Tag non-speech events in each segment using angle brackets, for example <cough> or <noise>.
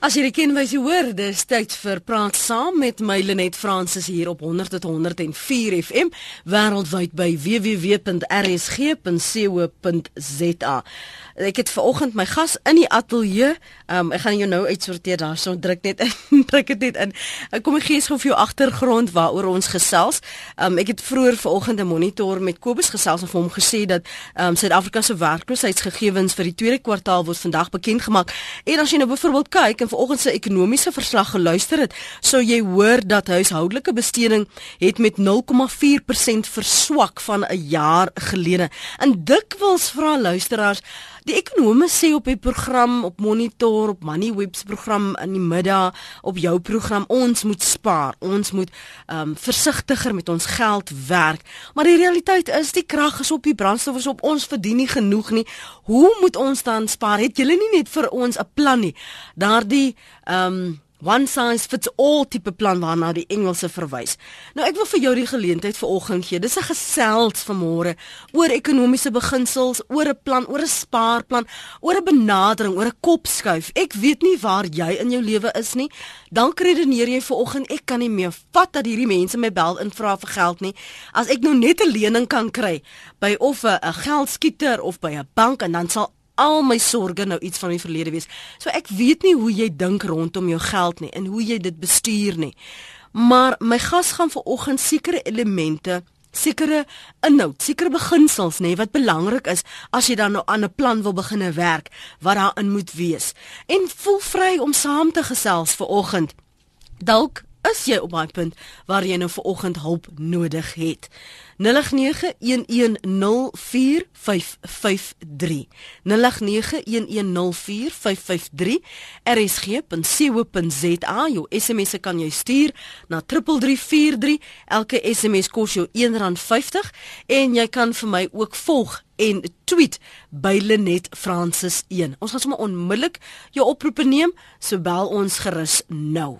As jy ken wys jy hoor, dis tyd vir praat saam met my Lenet Fransis hier op 100.104 FM wêreldwyd by www.rsg.co.za. Ek het vanoggend my gas in die ateljee. Um, ek gaan jou nou uitsorteer daarso druk net in, <laughs> druk dit net in. Ek kom ek gee gou vir jou agtergrond waaroor ons gesels. Um, ek het vroeër vanoggend 'n monitor met Kobus gesels en vir hom gesê dat um, Suid-Afrika se werkloosheidsgegevens vir die tweede kwartaal word vandag bekend gemaak. En as jy nou byvoorbeeld kyk vanoggend se ekonomiese verslag geluister het, sou jy hoor dat huishoudelike besteding het met 0,4% verswak van 'n jaar gelede. En dikwels vra luisteraars Die ekonome sê op die program op Monitor op Moneywebs program in die middag op jou program ons moet spaar. Ons moet ehm um, versigtiger met ons geld werk. Maar die realiteit is die krag is op die brandstof is op ons verdien nie genoeg nie. Hoe moet ons dan spaar? Het julle nie net vir ons 'n plan nie? Daardie ehm um, one size fits all tipe plan waarna die Engelse verwys. Nou ek wil vir jou die geleentheid vanoggend gee. Dis 'n gesels vanmôre oor ekonomiese beginsels, oor 'n plan, oor 'n spaarplan, oor 'n benadering, oor 'n kopskuif. Ek weet nie waar jy in jou lewe is nie. Dan redeneer jy vanoggend ek kan nie meer vat dat hierdie mense my bel en vra vir geld nie. As ek nou net 'n lening kan kry by of 'n geldskieter of by 'n bank en dan sal al my sorges nou iets van die verlede wees. So ek weet nie hoe jy dink rondom jou geld nie en hoe jy dit bestuur nie. Maar my gas gaan vanoggend sekere elemente sekere inhoud, sekere beginsels nê wat belangrik is as jy dan nou aan 'n plan wil begine werk wat daarin moet wees. En voel vry om saam te gesels vir oggend. Dalk is jy op 'n punt waar jy nou vir oggend hulp nodig het. 0891104553 rsg.co.za jou SMS se kan jy stuur na 3343 elke SMS kos jou R1.50 en jy kan vir my ook volg en tweet by Lenet Francis 1 ons gaan sommer onmiddellik jou oproepe neem so bel ons gerus nou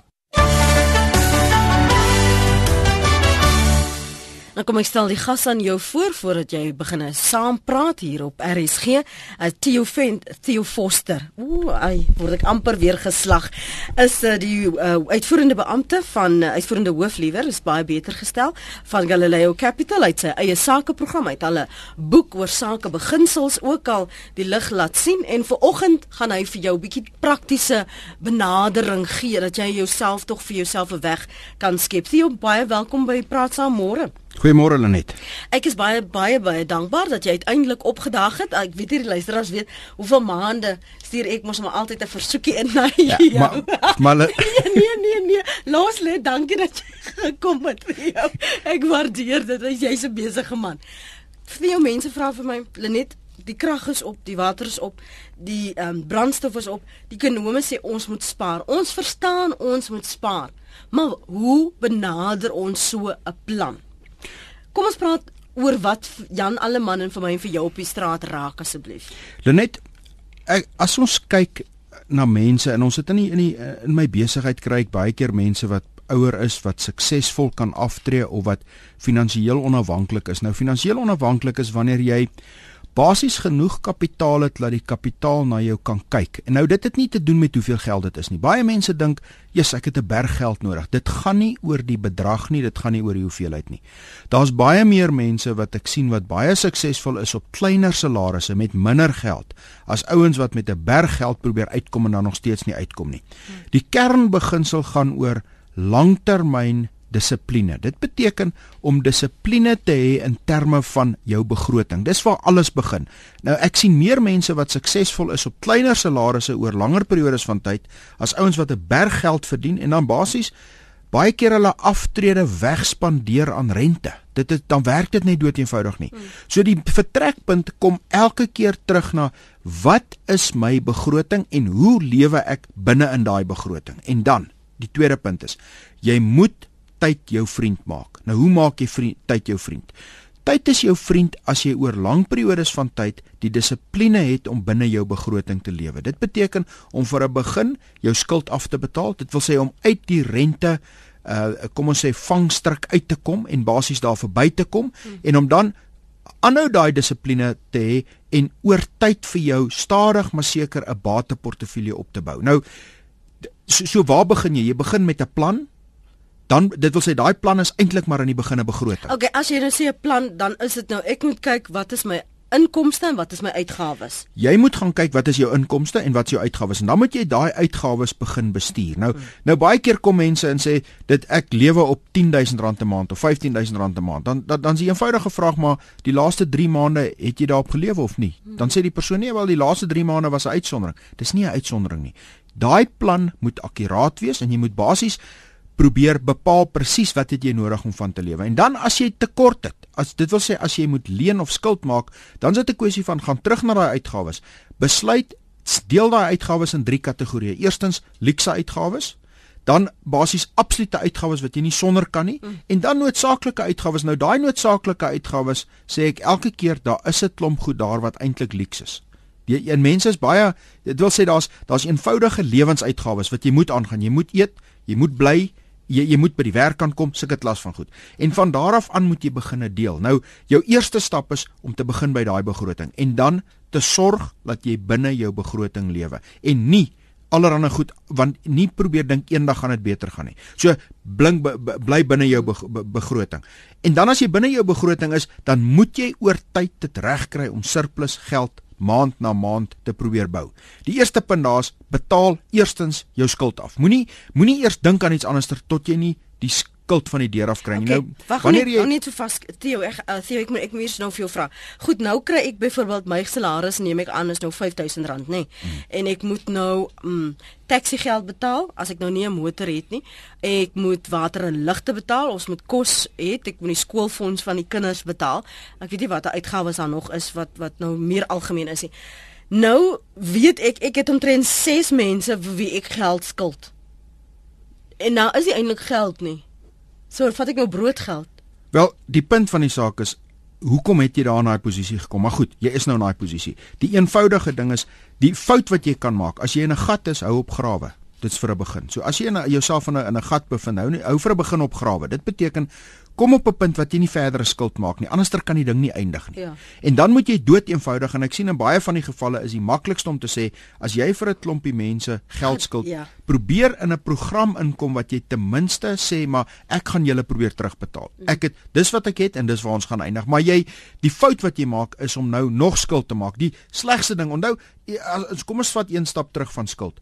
Nou kom ek stel die gas aan jou voor voordat jy begin saam praat hier op RSG. Uh, Theo Vent, Theo Foster. Ooh, ai, word ek amper weer geslag. Is uh, die uh, uitvoerende beampte van uh, uitvoerende hoof liewer is baie beter gestel van Galileo Capital uit sy eie sakeprogram uit hulle boek oor sakebeginsels ook al die lig laat sien en vanoggend gaan hy vir jou 'n bietjie praktiese benadering gee dat jy jouself tog vir jouself 'n weg kan skep. Theo, baie welkom by Praat saam môre. Goeiemôre Lenet. Ek is baie baie baie dankbaar dat jy uiteindelik opgedag het. Ek weet hierdie luisteraars weet hoeveel maande stuur ek mos maar altyd 'n versoekie in na ja, jou. Maar maar le... <laughs> nee nee nee nee. Los lê, dankie dat jy <laughs> gekom het vir jou. Ek waardeer dit. Jy's 'n besige man. Vir jou mense vra vir my Lenet Die krag is op, die water is op, die ehm um, brandstof is op. Die ekonome sê ons moet spaar. Ons verstaan ons moet spaar. Maar hoe benader ons so 'n plan? Kom ons praat oor wat Jan Alleman en vir my en vir jou op die straat raak asseblief. Lenet, ek, as ons kyk na mense en ons sit in die, in die in my besigheid kry ek baie keer mense wat ouer is wat suksesvol kan aftree of wat finansiëel onafhanklik is. Nou finansiëel onafhanklik is wanneer jy basies genoeg kapitaal het dat die kapitaal na jou kan kyk. En nou dit het nie te doen met hoeveel geld dit is nie. Baie mense dink, "Jesus, ek het 'n berg geld nodig." Dit gaan nie oor die bedrag nie, dit gaan nie oor die hoeveelheid nie. Daar's baie meer mense wat ek sien wat baie suksesvol is op kleiner salarisse met minder geld as ouens wat met 'n berg geld probeer uitkom en dan nog steeds nie uitkom nie. Die kernbeginsel gaan oor langtermyn dissipline. Dit beteken om dissipline te hê in terme van jou begroting. Dis waar alles begin. Nou ek sien meer mense wat suksesvol is op kleiner salarisse oor langer periodes van tyd as ouens wat 'n berg geld verdien en dan basies baie keer hulle aftrede wegspandeer aan rente. Dit is dan werk dit net dood eenvoudig nie. So die vertrekpunt kom elke keer terug na wat is my begroting en hoe lewe ek binne in daai begroting? En dan, die tweede punt is jy moet tyd jou vriend maak. Nou hoe maak jy vriend, tyd jou vriend? Tyd is jou vriend as jy oor lang periodes van tyd die dissipline het om binne jou begroting te lewe. Dit beteken om vir 'n begin jou skuld af te betaal. Dit wil sê om uit die rente uh kom ons sê vangstrik uit te kom en basies daar verby te kom hmm. en om dan aanhou daai dissipline te hê en oor tyd vir jou stadig maar seker 'n bateportefeulje op te bou. Nou so, so waar begin jy? Jy begin met 'n plan. Dan dit wil sê daai plan is eintlik maar aan die begin 'n begroting. Okay, as jy nou sê 'n plan, dan is dit nou ek moet kyk wat is my inkomste en wat is my uitgawes? Jy moet gaan kyk wat is jou inkomste en wat is jou uitgawes en dan moet jy daai uitgawes begin bestuur. Nou hmm. nou baie keer kom mense en sê dit ek lewe op R10000 'n maand of R15000 'n maand. Dan dan dan is die eenvoudige vraag maar die laaste 3 maande het jy daarop gelewe of nie? Dan sê die persoon nee wel die laaste 3 maande was 'n uitsondering. Dis nie 'n uitsondering nie. Daai plan moet akkuraat wees en jy moet basies probeer bepaal presies wat het jy nodig om van te lewe. En dan as jy tekort het, as dit wil sê as jy moet leen of skuld maak, dan is dit 'n kwessie van gaan terug na daai uitgawes. Besluit deel daai uitgawes in drie kategorieë. Eerstens luukse uitgawes, dan basies absolute uitgawes wat jy nie sonder kan nie mm. en dan noodsaaklike uitgawes. Nou daai noodsaaklike uitgawes sê ek elke keer daar is 'n klomp goed daar wat eintlik luukse is. Die en mense is baie dit wil sê daar's daar's eenvoudige lewensuitgawes wat jy moet aangaan. Jy moet eet, jy moet bly, jy jy moet by die werk kan kom, sulke klas van goed. En van daar af aan moet jy begine deel. Nou, jou eerste stap is om te begin by daai begroting en dan te sorg dat jy binne jou begroting lewe en nie allerhande goed want nie probeer dink eendag gaan dit beter gaan nie. So blink bly binne jou be, be, begroting. En dan as jy binne jou begroting is, dan moet jy oor tyd dit regkry om surplus geld maand na maand te probeer bou. Die eerste punt daar's betaal eerstens jou skuld af. Moenie moenie eers dink aan iets anders tot jy nie die skuld van die deur af kry. Okay, nou wanneer jy net so vas Theo ek uh, Theo ek moet ek moet nou vir jou vra. Goed, nou kry ek byvoorbeeld my salaris neem ek aan is nou R5000, nê. Nee. Hmm. En ek moet nou mm taxi geld betaal as ek nou nie 'n motor het nie. Ek moet water en ligte betaal, ons moet kos het, ek moet die skoolfonds van die kinders betaal. Ek weet nie wat die uitgawes daar nog is wat wat nou meer algemeen is nie. Nou weet ek ek het omtrent 6 mense vir wie ek geld skuld. En nou is dit eintlik geld nie. So vat ek nou broodgeld. Wel, die punt van die saak is hoekom het jy daar in daai posisie gekom? Maar goed, jy is nou in daai posisie. Die eenvoudige ding is die fout wat jy kan maak as jy in 'n gat is, hou op grawe. Dit's vir 'n begin. So as jy in jouself in 'n in 'n gat bevind, hou nie hou vir 'n begin op grawe. Dit beteken kom op 'n punt wat jy nie verdere skuld maak nie. Anderster kan die ding nie eindig nie. Ja. En dan moet jy dood eenvoudig en ek sien in baie van die gevalle is die maklikste om te sê as jy vir 'n klompie mense geld skuld, <laughs> ja. probeer in 'n program inkom wat jy ten minste sê maar ek gaan julle probeer terugbetaal. Mm. Ek het dis wat ek het en dis waar ons gaan eindig. Maar jy die fout wat jy maak is om nou nog skuld te maak. Die slegste ding, onthou, kom ons vat een stap terug van skuld.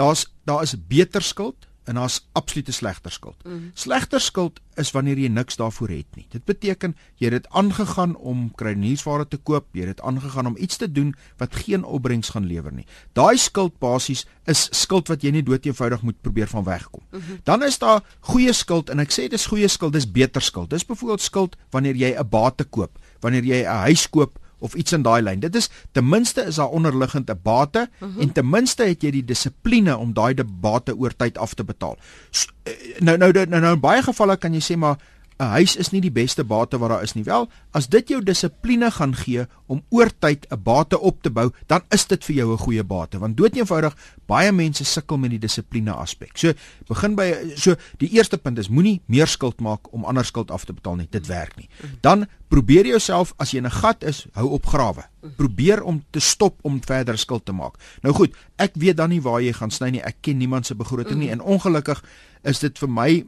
Daar's daar is beter skuld en daar's absolute slegter skuld. Mm. Slegter skuld is wanneer jy niks daarvoor het nie. Dit beteken jy het dit aangegaan om kruideniersware te koop, jy het dit aangegaan om iets te doen wat geen opbrengs gaan lewer nie. Daai skuld basies is skuld wat jy nie dood eenvoudig moet probeer van wegkom. Mm -hmm. Dan is daar goeie skuld en ek sê dis goeie skuld, dis beter skuld. Dis byvoorbeeld skuld wanneer jy 'n bate koop, wanneer jy 'n huis koop of iets in daai lyn. Dit is ten minste is daar onderliggend 'n bate uh mhm. -huh. en ten minste het jy die dissipline om daai bate oor tyd af te betaal. So, eh, nou nou nou nou in baie gevalle kan jy sê maar 'n huis is nie die beste bate wat daar is nie. Wel, as dit jou dissipline gaan gee om oor tyd 'n bate op te bou, dan is dit vir jou 'n goeie bate. Want dood eenvoudig, baie mense sukkel met die dissipline aspek. So, begin by so die eerste punt is moenie meer skuld maak om ander skuld af te betaal nie. Dit werk nie. Dan probeer jouself as jy in 'n gat is, hou op grawe. Probeer om te stop om verder skuld te maak. Nou goed, ek weet dan nie waar jy gaan sny nie. Ek ken niemand se begroting nie en ongelukkig is dit vir my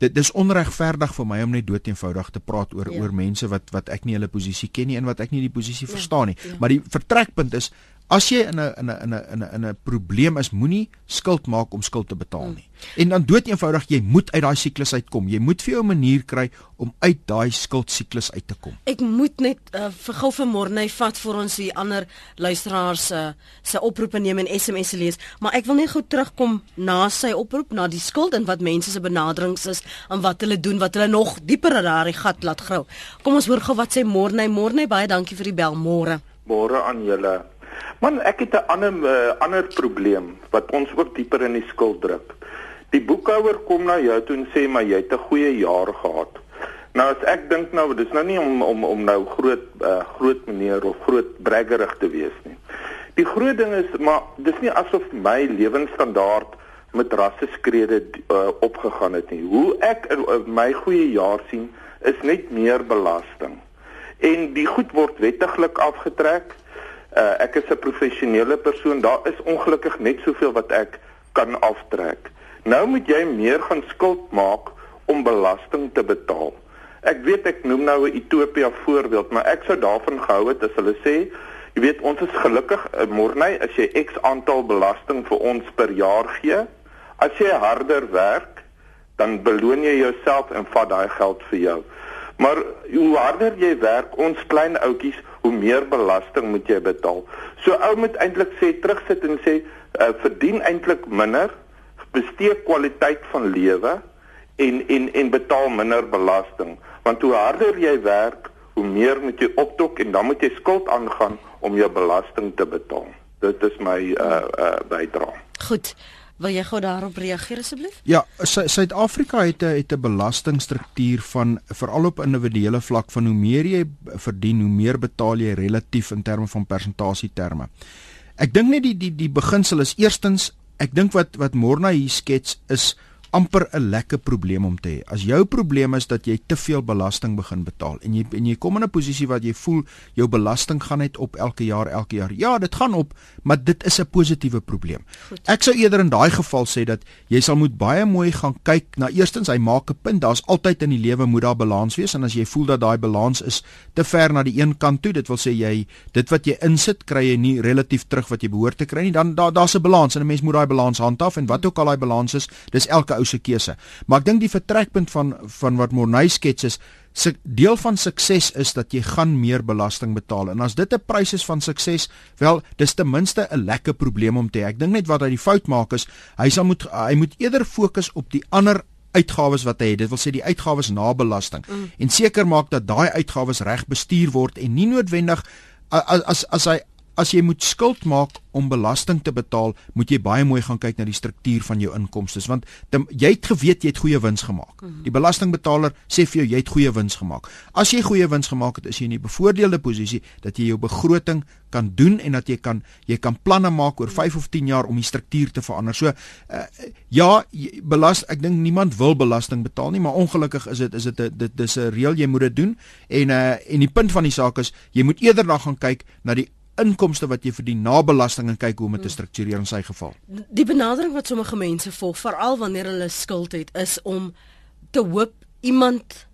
dit dis onregverdig vir my om net dood eenvoudig te praat oor ja. oor mense wat wat ek nie hulle posisie ken nie en wat ek nie die posisie ja. verstaan nie. Ja. Maar die vertrekpunt is As jy in 'n in 'n in 'n in 'n in 'n probleem is, moenie skuld maak om skuld te betaal hmm. nie. En dan dood eenvoudig, jy moet uit daai siklus uitkom. Jy moet vir jou 'n manier kry om uit daai skuldsiklus uit te kom. Ek moet net uh, vir gou vanmôre net vat vir ons die ander luisteraars se uh, se oproepe neem en SMS lees, maar ek wil net gou terugkom na sy oproep na die skuld en wat mense se benaderings is en wat hulle doen wat hulle nog dieper in daai gat laat grou. Kom ons hoor gou wat sê Morne. Morne, baie dankie vir die bel môre. Môre aan julle. Man, ek het 'n ander uh, ander probleem wat ons ook dieper in die skuld druk. Die boekhouer kom na jou toe en sê maar jy het 'n goeie jaar gehad. Nou as ek dink nou, dis nou nie om om om nou groot uh, groot meneer of groot braggerig te wees nie. Die groot ding is maar dis nie asof my lewensstandaard met rasse skrede uh, opgegaan het nie. Hoe ek uh, my goeie jaar sien is net meer belasting. En die goed word wettiglik afgetrek. Uh, ek is 'n professionele persoon. Daar is ongelukkig net soveel wat ek kan aftrek. Nou moet jy meer gaan skuld maak om belasting te betaal. Ek weet ek noem nou 'n Ethiopië voorbeeld, maar ek sou daarvan gehou het as hulle sê, jy weet ons is gelukkig eh, Morney as jy X aantal belasting vir ons per jaar gee. As jy harder werk, dan beloon jy jouself en vat daai geld vir jou. Maar hoe harder jy werk, ons klein ouetjies, hoe meer belasting moet jy betaal. So ou moet eintlik sê terugsit en sê uh, verdien eintlik minder, bestee kwaliteit van lewe en en en betaal minder belasting. Want hoe harder jy werk hoe meer moet jy optok en dan moet jy skuld aangaan om jou belasting te betaal. Dit is my uh uh bydrae. Goed wil jy gou daarop reageer asseblief? Ja Suid-Afrika het 'n het 'n belastingstruktuur van veral op individuele vlak van hoe meer jy verdien hoe meer betaal jy relatief in terme van persentasie terme ek dink net die die die beginsel is eerstens ek dink wat wat Morna hier skets is amper 'n lekker probleem om te hê. As jou probleem is dat jy te veel belasting begin betaal en jy en jy kom in 'n posisie waar jy voel jou belasting gaan net op elke jaar elke jaar. Ja, dit gaan op, maar dit is 'n positiewe probleem. Goed. Ek sou eerder in daai geval sê dat jy sal moet baie mooi gaan kyk na eerstens hy maak 'n punt, daar's altyd in die lewe moet daar balans wees en as jy voel dat daai balans is te ver na die een kant toe, dit wil sê jy dit wat jy insit kry jy nie relatief terug wat jy behoort te kry nie, dan daar daar's 'n balans en 'n mens moet daai balans handhaaf en wat ook al daai balans is, dis elke ou se keuse. Maar ek dink die vertrekpunt van van wat Morney skets is, se deel van sukses is dat jy gaan meer belasting betaal. En as dit 'n prys is van sukses, wel, dis ten minste 'n lekker probleem om te hê. Ek dink net wat hy die fout maak is, hy sal moet hy moet eerder fokus op die ander uitgawes wat hy het. Dit wil sê die uitgawes na belasting mm. en seker maak dat daai uitgawes reg bestuur word en nie noodwendig as as as hy as jy moet skuld maak om belasting te betaal, moet jy baie mooi gaan kyk na die struktuur van jou inkomste, want te, jy het geweet jy het goeie wins gemaak. Mhm. Die belastingbetaler sê vir jou jy het goeie wins gemaak. As jy goeie wins gemaak het, is jy in 'n bevoordeelde posisie dat jy jou begroting kan doen en dat jy kan jy kan planne maak oor 5 of 10 jaar om die struktuur te verander. So uh, ja, belas ek dink niemand wil belasting betaal nie, maar ongelukkig is dit is dit dit dis 'n reël jy moet dit doen en uh, en die punt van die saak is jy moet eerder dan gaan kyk na die inkomste wat jy verdien na belasting en kyk hoe om dit te struktureer in sy geval. Die benadering wat sommige mense volg, veral wanneer hulle skuld het, is om te hoop iemand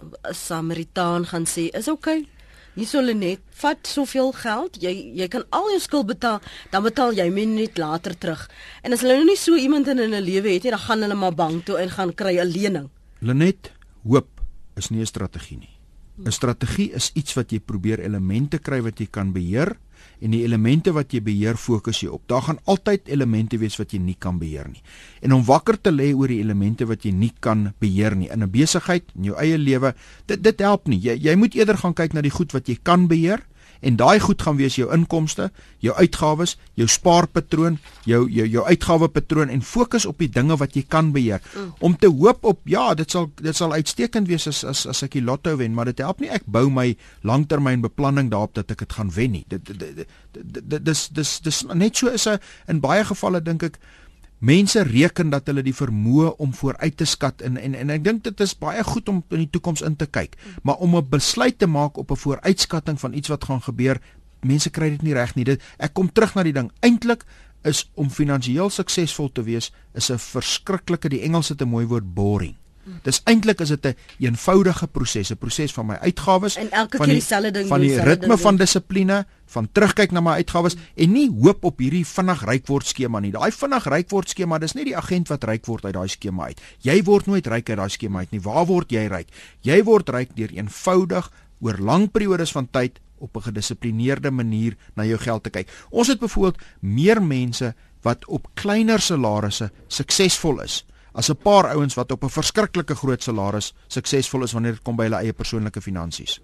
'n Samaritaan gaan sê, "Is okay. Hier sou hulle net vat soveel geld, jy jy kan al jou skuld betaal, dan betaal jy min net later terug." En as hulle nou nie so iemand in hulle lewe het nie, dan gaan hulle maar bank toe en gaan kry 'n lening. Lenet, hoop is nie 'n strategie nie. 'n Strategie is iets wat jy probeer elemente kry wat jy kan beheer en die elemente wat jy beheer fokus jy op. Daar gaan altyd elemente wees wat jy nie kan beheer nie. En om wakker te lê oor die elemente wat jy nie kan beheer nie in 'n besigheid, in jou eie lewe, dit dit help nie. Jy jy moet eerder gaan kyk na die goed wat jy kan beheer en daai goed gaan wees jou inkomste, jou uitgawes, jou spaarpatroon, jou jou jou uitgawepatroon en fokus op die dinge wat jy kan beheer. Mm. Om te hoop op ja, dit sal dit sal uitstekend wees as as as ek die lotto wen, maar dit help nie ek bou my langtermynbeplanning daarop dat ek dit gaan wen nie. Dit dit dis dis dis net so is 'n in baie gevalle dink ek mense reken dat hulle die vermoë om vooruit te skat en en en ek dink dit is baie goed om in die toekoms in te kyk, maar om 'n besluit te maak op 'n vooruitskatting van iets wat gaan gebeur, mense kry dit nie reg nie. Dit ek kom terug na die ding. Eintlik is om finansiëel suksesvol te wees is 'n verskriklike die Engels het 'n mooi woord boring. Dis eintlik is dit 'n een eenvoudige proses, 'n proses van my uitgawes keer dieselfde ding van die ritme van dissipline, van terugkyk na my uitgawes mm. en nie hoop op hierdie vinnig ryk word skema nie. Daai vinnig ryk word skema, dis nie die agent wat ryk word uit daai skema uit. Jy word nooit ryk uit daai skema uit nie. Waar word jy ryk? Jy word ryk deur eenvoudig oor lang periodes van tyd op 'n gedissiplineerde manier na jou geld te kyk. Ons het byvoorbeeld meer mense wat op kleiner salarisse suksesvol is as 'n paar ouens wat op 'n verskriklike groot salaris suksesvol is wanneer dit kom by hulle eie persoonlike finansies.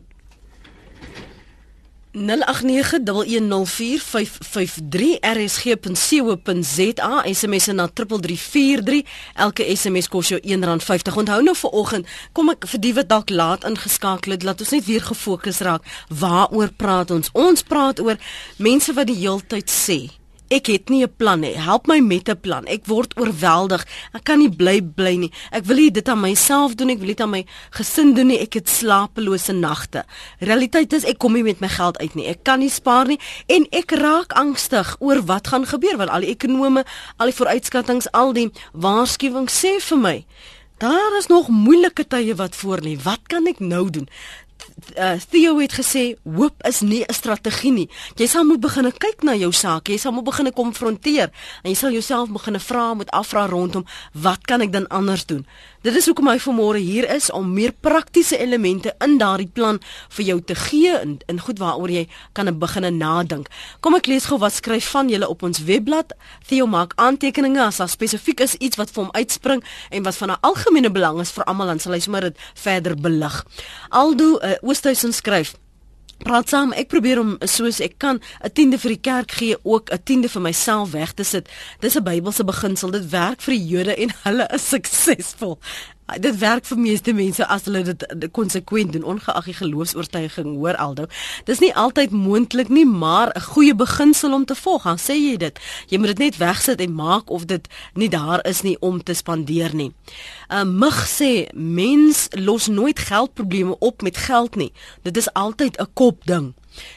0891104553 rsg.co.za SMS na 3343 elke SMS kos jou R1.50 onthou nou vir oggend kom ek vir die wat dalk laat ingeskakel het laat ons net weer gefokus raak. Waaroor praat ons? Ons praat oor mense wat die heeltyd sê Ek het nie 'n plan nie. Help my met 'n plan. Ek word oorweldig. Ek kan nie bly bly nie. Ek wil nie dit aan myself doen. Ek wil dit aan my gesin doen nie. Ek het slapelose nagte. Realiteit is ek kom nie met my geld uit nie. Ek kan nie spaar nie en ek raak angstig oor wat gaan gebeur want al die ekonome, al die vooruitskattinge, al die waarskuwings sê vir my Daar is nog moeilike tye wat voor lê. Wat kan ek nou doen? Uh, Theo het gesê hoop is nie 'n strategie nie. Jy sal moet begin kyk na jou saak. Jy sal moet begin konfronteer en jy sal jouself begin vra met afvra rondom wat kan ek dan anders doen? Dit is hoekom hy vanmôre hier is om meer praktiese elemente in daardie plan vir jou te gee en in goed waaroor jy kan begin nadink. Kom ek lees gou wat skryf van julle op ons webblad. Theo maak aantekeninge as daar spesifiek is iets wat vir hom uitspring en wat van 'n algemene belang is vir almal dan sal hy sommer dit verder belig. Aldo uh, Oosthuizen skryf Praat saam, ek probeer om soos ek kan 'n tiende vir die kerk gee, ook 'n tiende vir myself weg te sit. Dis 'n Bybelse beginsel. Dit werk vir die Jode en hulle is suksesvol. Dit werk vir meeste mense as hulle dit konsekwent doen ongeag die geloofs-oortuiging, hoor Aldo. Dis nie altyd moontlik nie, maar 'n goeie beginsel om te volg. Dan sê jy dit. Jy moet dit net wegsit en maak of dit nie daar is nie om te spandeer nie. 'n uh, Mig sê mens los nooit geldprobleme op met geld nie. Dit is altyd 'n kopding.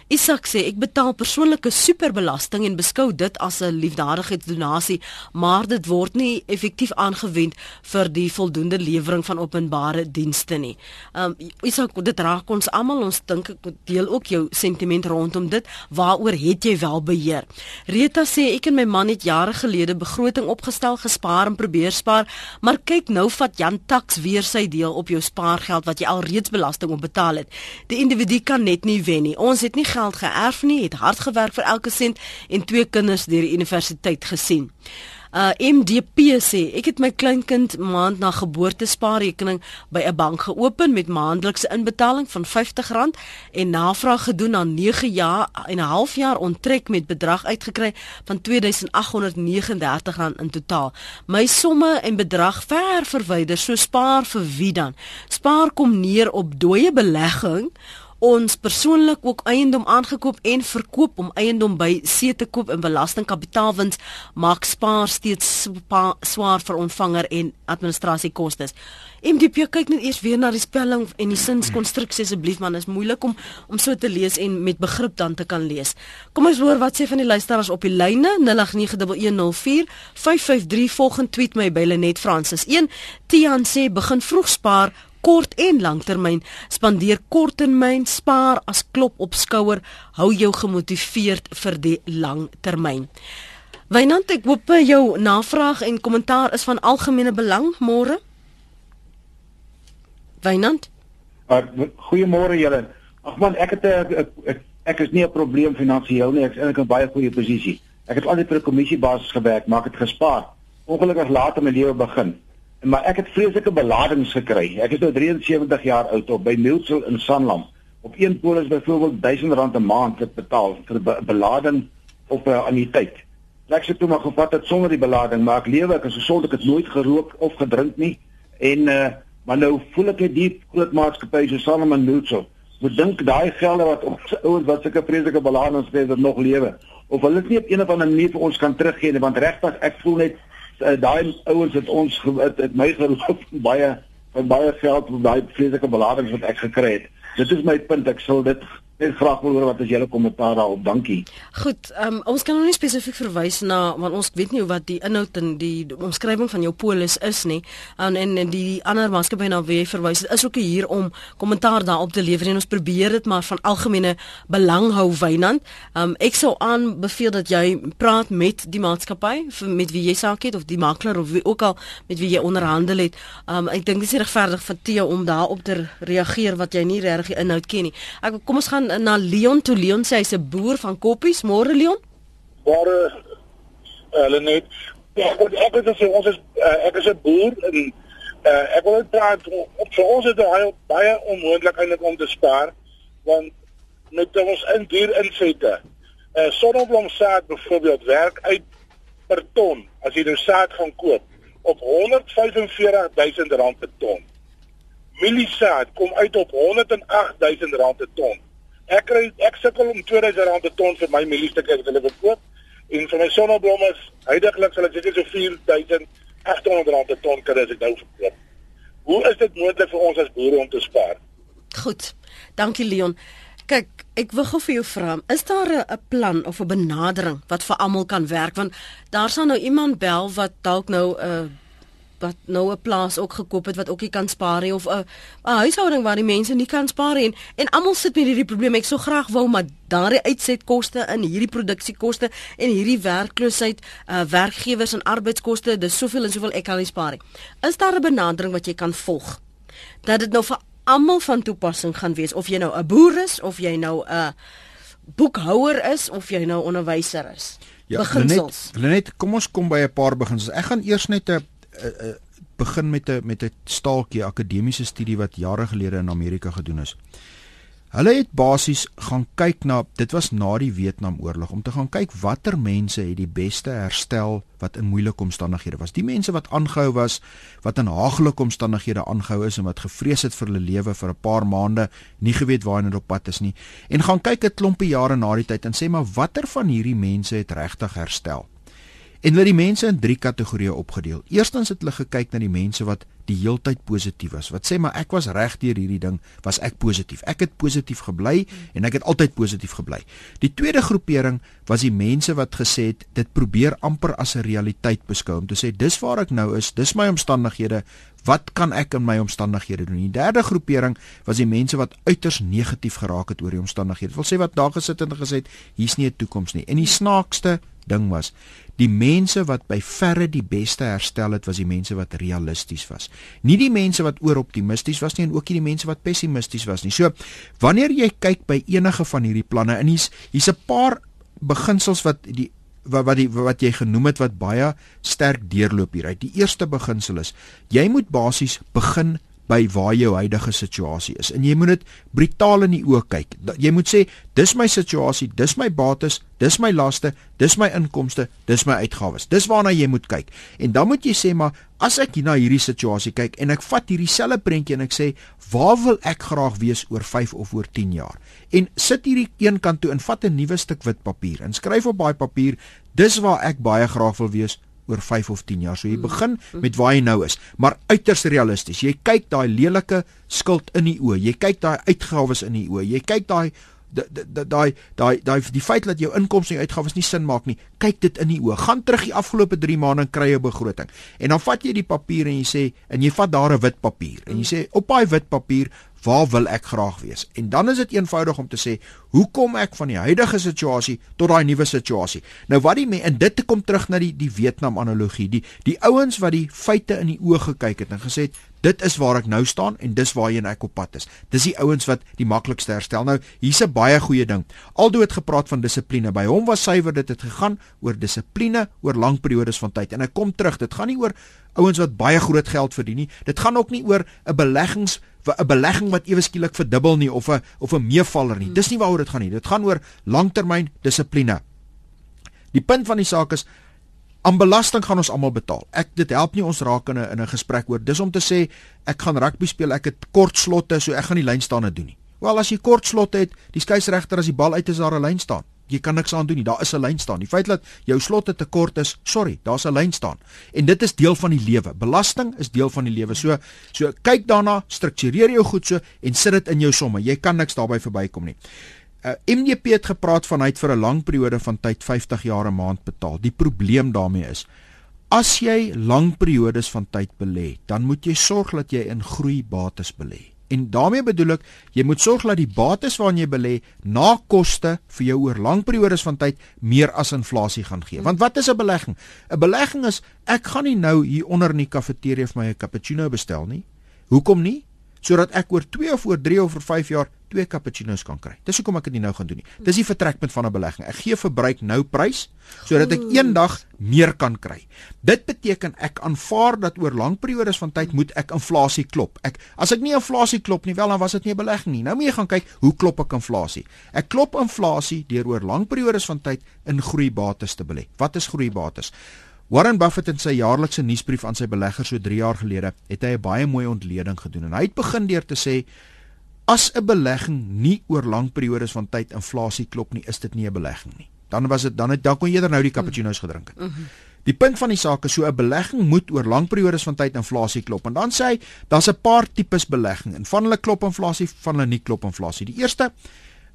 Isak sê ek betaal persoonlike superbelasting en beskou dit as 'n liefdadigheidsdonasie, maar dit word nie effektief aangewend vir die voldoende lewering van openbare dienste nie. Um Isak, dit raak ons almal, ons dink ek deel ook jou sentiment rondom dit. Waaroor het jy wel beheer? Rita sê ek en my man het jare gelede begroting opgestel, gespaar en probeer spaar, maar kyk nou vat Jan Tax weer sy deel op jou spaargeld wat jy al reeds belasting op betaal het. Die individu kan net nie wen nie. Ons het nie geld geërf nie, het hard gewerk vir elke sent en twee kinders deur die universiteit gesien. Uh MDP sê ek het my kleinkind maand na geboorte spaarrekening by 'n bank geopen met maandelikse inbetaling van R50 en navraag gedoen na 9 jaar en 'n half jaar onttrek met bedrag uitgekry van R2839 in totaal. My somme en bedrag ver verwyder, so spaar vir wie dan? Spaar kom neer op dooie belegging ons persoonlik ook eiendom aangekoop en verkoop om eiendom by see te koop in belastingkapitaalwins maak spaar steeds spa, swaar vir ontvanger en administrasiekoste. MDP kyk net eers weer na die spelling en die sinskonstruksie asseblief man is moeilik om om so te lees en met begrip dan te kan lees. Kom ons hoor wat sê van die luisteraars op die lyne 0891104553 volgende tweet my by Lenet Francis 1 Tian sê begin vroeg spaar kort en langtermyn. Spandeer korttermyn spaar as klop op skouer hou jou gemotiveerd vir die langtermyn Wynand ek hoop jou navraag en kommentaar is van algemene belang. Môre? Wynand? Goeiemôre julle. Ag man ek het ek, ek, ek is nie 'n probleem finansiëel nie. Ek is in 'n baie goeie posisie. Ek het altyd vir 'n kommissiebasis gewerk maar ek het gespaar. Ongelukkig laat in my lewe begin maar ek het vreeslike beladings gekry. Ek is nou 73 jaar oud op by Milsel in Sanlam. Op een polis byvoorbeeld R1000 'n maand wat betaal vir be belading op 'n anniteit. Ek sê toe maar gevat het sonder die belading, maar ek lewe ek is gesond, ek het nooit gerook of gedrink nie. En uh maar nou voel ek 'n diep groot maatskappy so Sanlam en Milsel. Moet dink daai gelde wat ons <laughs> ouens wat sulke vreeslike beladings het nog lewe of hulle dit nie op een of ander manier vir ons kan teruggee nie want regtig ek voel net uh, daai ouens het ons het, het my geloof baie van baie geld op daai vreeslike beladings wat ek gekry het. Dit is my punt. Ek sal dit Ek graag wil hoor wat is julle kommentaar daarop. Dankie. Goed, um, ons kan nou nie spesifiek verwys na want ons weet nie wat die inhoud en die omskrywing van jou polis is nie. En en, en die ander maatskappy na wie jy verwys, is ook hier om kommentaar daarop te lewer en ons probeer dit maar van algemene belang hou Wynand. Um, ek sou aanbeveel dat jy praat met die maatskappy met wie jy saak het of die makelaar of wie ook al met wie jy onderhandel het. Um, ek dink dit is regverdig vir Theo om daarop te reageer wat jy nie regtig inhoud ken nie. Ek kom ons gaan na Leon toe Leon sê hy's 'n boer van koppies. Môre Leon? Môre hulle net ja, ek ek het gesê ons is uh, ek is 'n boer en uh, ek wil net praat op vir ons is dit baie baie onmoontlik eintlik om te spaar want met ons in duur insette. Uh, Sonneblomsaad byvoorbeeld werk uit per ton as jy nou saad gaan koop op 145000 rand per ton. Mieliesaad kom uit op 108000 rand per ton. Ek kry ek sukkel om R2000 'n ton vir my mieliestukke wat hulle verkoop. En vir my sonneblom is heidaglik sal dit so 4800 rand per ton kan as ek nou verkoop. Hoe is dit moontlik vir ons as boere om te spaar? Goed. Dankie Leon. Kyk, ek wil gou vir jou vra, is daar 'n plan of 'n benadering wat vir almal kan werk want daar sal nou iemand bel wat dalk nou 'n uh, wat nou 'n plaas ook gekoop het wat ook nie kan spaar nie of 'n 'n huishouding waar die mense nie kan spaar nie en, en almal sit met hierdie probleem. Ek sou graag wou maar daardie uitsetkoste in hierdie produksiekoste en hierdie werkloosheid, uh, werkgewers en arbeidskoste, dis soveel en soveel ek kan nie spaar nie. Is daar 'n benadering wat jy kan volg? Dat dit nou vir almal van toepassing gaan wees of jy nou 'n boer is of jy nou 'n boekhouer is of jy nou onderwyser is. Ja, beginsels. Net, net kom ons kom by 'n paar beginsels. Ek gaan eers net 'n uh, begin met 'n met 'n staaltjie akademiese studie wat jare gelede in Amerika gedoen is. Hulle het basies gaan kyk na dit was na die Vietnamoorlog om te gaan kyk watter mense het die beste herstel wat in moeilike omstandighede was. Die mense wat aangehou was, wat in haaglike omstandighede aangehou is en wat gevrees het vir hulle lewe vir 'n paar maande, nie geweet waar hulle op pad is nie. En gaan kyk 'n klompie jare na die tyd en sê maar watter van hierdie mense het regtig herstel? En hulle het die mense in drie kategorieë opgedeel. Eerstens het hulle gekyk na die mense wat die heeltyd positief was. Wat sê maar ek was reg deur hierdie ding, was ek positief. Ek het positief gebly en ek het altyd positief gebly. Die tweede groepering was die mense wat gesê het dit probeer amper as 'n realiteit beskou om te sê dis waar ek nou is, dis my omstandighede, wat kan ek in my omstandighede doen? Die derde groepering was die mense wat uiters negatief geraak het oor die omstandighede. Dit wil sê wat daar gesit en gesê het, hier's nie 'n toekoms nie. En die snaakste ding was die mense wat by verre die beste herstel het was die mense wat realisties was. Nie die mense wat ooroptimisties was nie en ook nie die mense wat pessimisties was nie. So wanneer jy kyk by enige van hierdie planne en hier's hier's 'n paar beginsels wat die wat wat die wat jy genoem het wat baie sterk deurloop hieruit. Die eerste beginsel is jy moet basies begin by waar jou huidige situasie is. En jy moet dit brutaal in die oë kyk. Jy moet sê, dis my situasie, dis my bates, dis my laste, dis my inkomste, dis my uitgawes. Dis waarna jy moet kyk. En dan moet jy sê maar as ek hier na hierdie situasie kyk en ek vat hierdie selfe prentjie en ek sê, waar wil ek graag wees oor 5 of oor 10 jaar? En sit hierdie een kant toe en vat 'n nuwe stuk wit papier en skryf op daai papier, dis waar ek baie graag wil wees oor 5 of 10 jaar. So jy hmm. begin met waar jy nou is, maar uiters realisties. Jy kyk daai lelike skuld in die oë. Jy kyk daai uitgawes in die oë. Jy kyk daai daai daai daai die feit dat jou inkomste en uitgawes nie sin maak nie. Kyk dit in die oë. Gaan terug die afgelope 3 maande en kry 'n begroting. En dan vat jy die papier en jy sê en jy vat daar 'n wit papier en jy sê op daai wit papier waar wil ek graag wees? En dan is dit eenvoudig om te sê, hoe kom ek van die huidige situasie tot daai nuwe situasie? Nou wat die en dit kom terug na die die Vietnam analogie. Die die ouens wat die feite in die oë gekyk het en gesê het, dit is waar ek nou staan en dis waarheen ek op pad is. Dis die ouens wat die maklikste herstel. Nou, hier's 'n baie goeie ding. Aldo het gepraat van dissipline. By hom was suiwer dit het gegaan oor dissipline oor lang periodes van tyd. En ek kom terug, dit gaan nie oor ouens wat baie groot geld verdien nie. Dit gaan ook nie oor 'n beleggings 'n belegging wat ewe skielik verdubbel nie of 'n of 'n meevaller nie. Dis nie waaroor dit gaan nie. Dit gaan oor langtermyn dissipline. Die punt van die saak is aan belasting gaan ons almal betaal. Ek dit help nie ons raak in 'n in 'n gesprek oor. Dis om te sê ek gaan rugby speel, ek het kort slotte, so ek gaan nie lyn staan en doen nie. Wel as jy kort slotte het, die skeieregter as die bal uit is daar 'n lyn staan jy kan niks aan doen nie. Daar is 'n lyn staan. Die feit dat jou slotte te kort is, sorry, daar's 'n lyn staan. En dit is deel van die lewe. Belasting is deel van die lewe. So so kyk daarna, struktureer jou goed so en sit dit in jou somme. Jy kan niks daarbey verbykom nie. Uh, MDP het gepraat van hy het vir 'n lang periode van tyd 50 jaar 'n maand betaal. Die probleem daarmee is as jy lang periodes van tyd belê, dan moet jy sorg dat jy in groeibates belê. En daarmee bedoel ek, jy moet sorg dat die bates waarin jy belê na koste vir jou oor lang periodes van tyd meer as inflasie gaan gee. Want wat is 'n belegging? 'n Belegging is ek gaan nie nou hier onder in die kafeteria vir my 'n cappuccino bestel nie. Hoekom nie? Sodat ek oor 2 of oor 3 of oor 5 jaar twee cappuccinos kan kry. Dis hoekom ek dit nou gaan doen nie. Dis die vertrekpunt van 'n belegging. Ek gee verbruik nou prys sodat ek eendag meer kan kry. Dit beteken ek aanvaar dat oor lang periodes van tyd moet ek inflasie klop. Ek as ek nie inflasie klop nie, wel dan was dit nie 'n belegging nie. Nou moet jy gaan kyk hoe klop ek inflasie. Ek klop inflasie deur oor lang periodes van tyd in groeibates te belê. Wat is groeibates? Warren Buffett in sy jaarlikse nuusbrief aan sy beleggers so 3 jaar gelede het hy 'n baie mooi ontleding gedoen en hy het begin deur te sê as 'n belegging nie oor lang periodes van tyd inflasie klop nie, is dit nie 'n belegging nie. Dan was dit dan het dan kon jy eerder nou die cappuccino's gedrink het. Die punt van die saak is so 'n belegging moet oor lang periodes van tyd inflasie klop. En dan sê hy, daar's 'n paar tipes belegging en van hulle klop inflasie, van hulle nie klop inflasie. Die eerste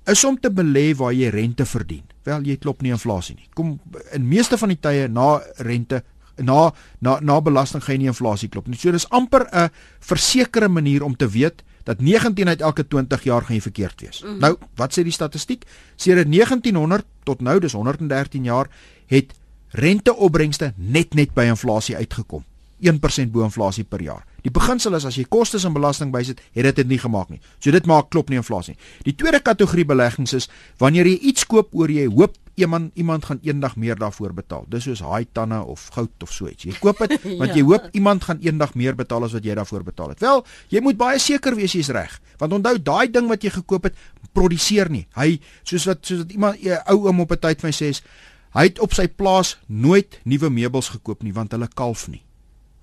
is om te belê waar jy rente verdien. Wel, jy klop nie inflasie nie. Kom in meeste van die tye na rente na na na belasting gaan jy nie inflasie klop nie. So dis amper 'n versekerde manier om te weet dat 19 uit elke 20 jaar gaan jy verkeerd wees. Mm -hmm. Nou, wat sê die statistiek? Sedert 1900 tot nou, dis 113 jaar, het renteopbrengste net net by inflasie uitgekom. 1% bo inflasie per jaar. Die beginsel is as jy kostes en belasting bysit, het dit dit nie gemaak nie. So dit maak klop nie inflasie. Die tweede kategorie beleggings is wanneer jy iets koop oor jy hoop iemand iemand gaan eendag meer daarvoor betaal. Dis soos haai tande of goud of so iets. Jy koop dit <laughs> want ja. jy hoop iemand gaan eendag meer betaal as wat jy daarvoor betaal het. Wel, jy moet baie seker wees jy's reg. Want onthou daai ding wat jy gekoop het, produseer nie. Hy soos wat soos wat iemand 'n ou oom op 'n tyd vir my sê, hy het op sy plaas nooit nuwe meubels gekoop nie want hulle kalf nie.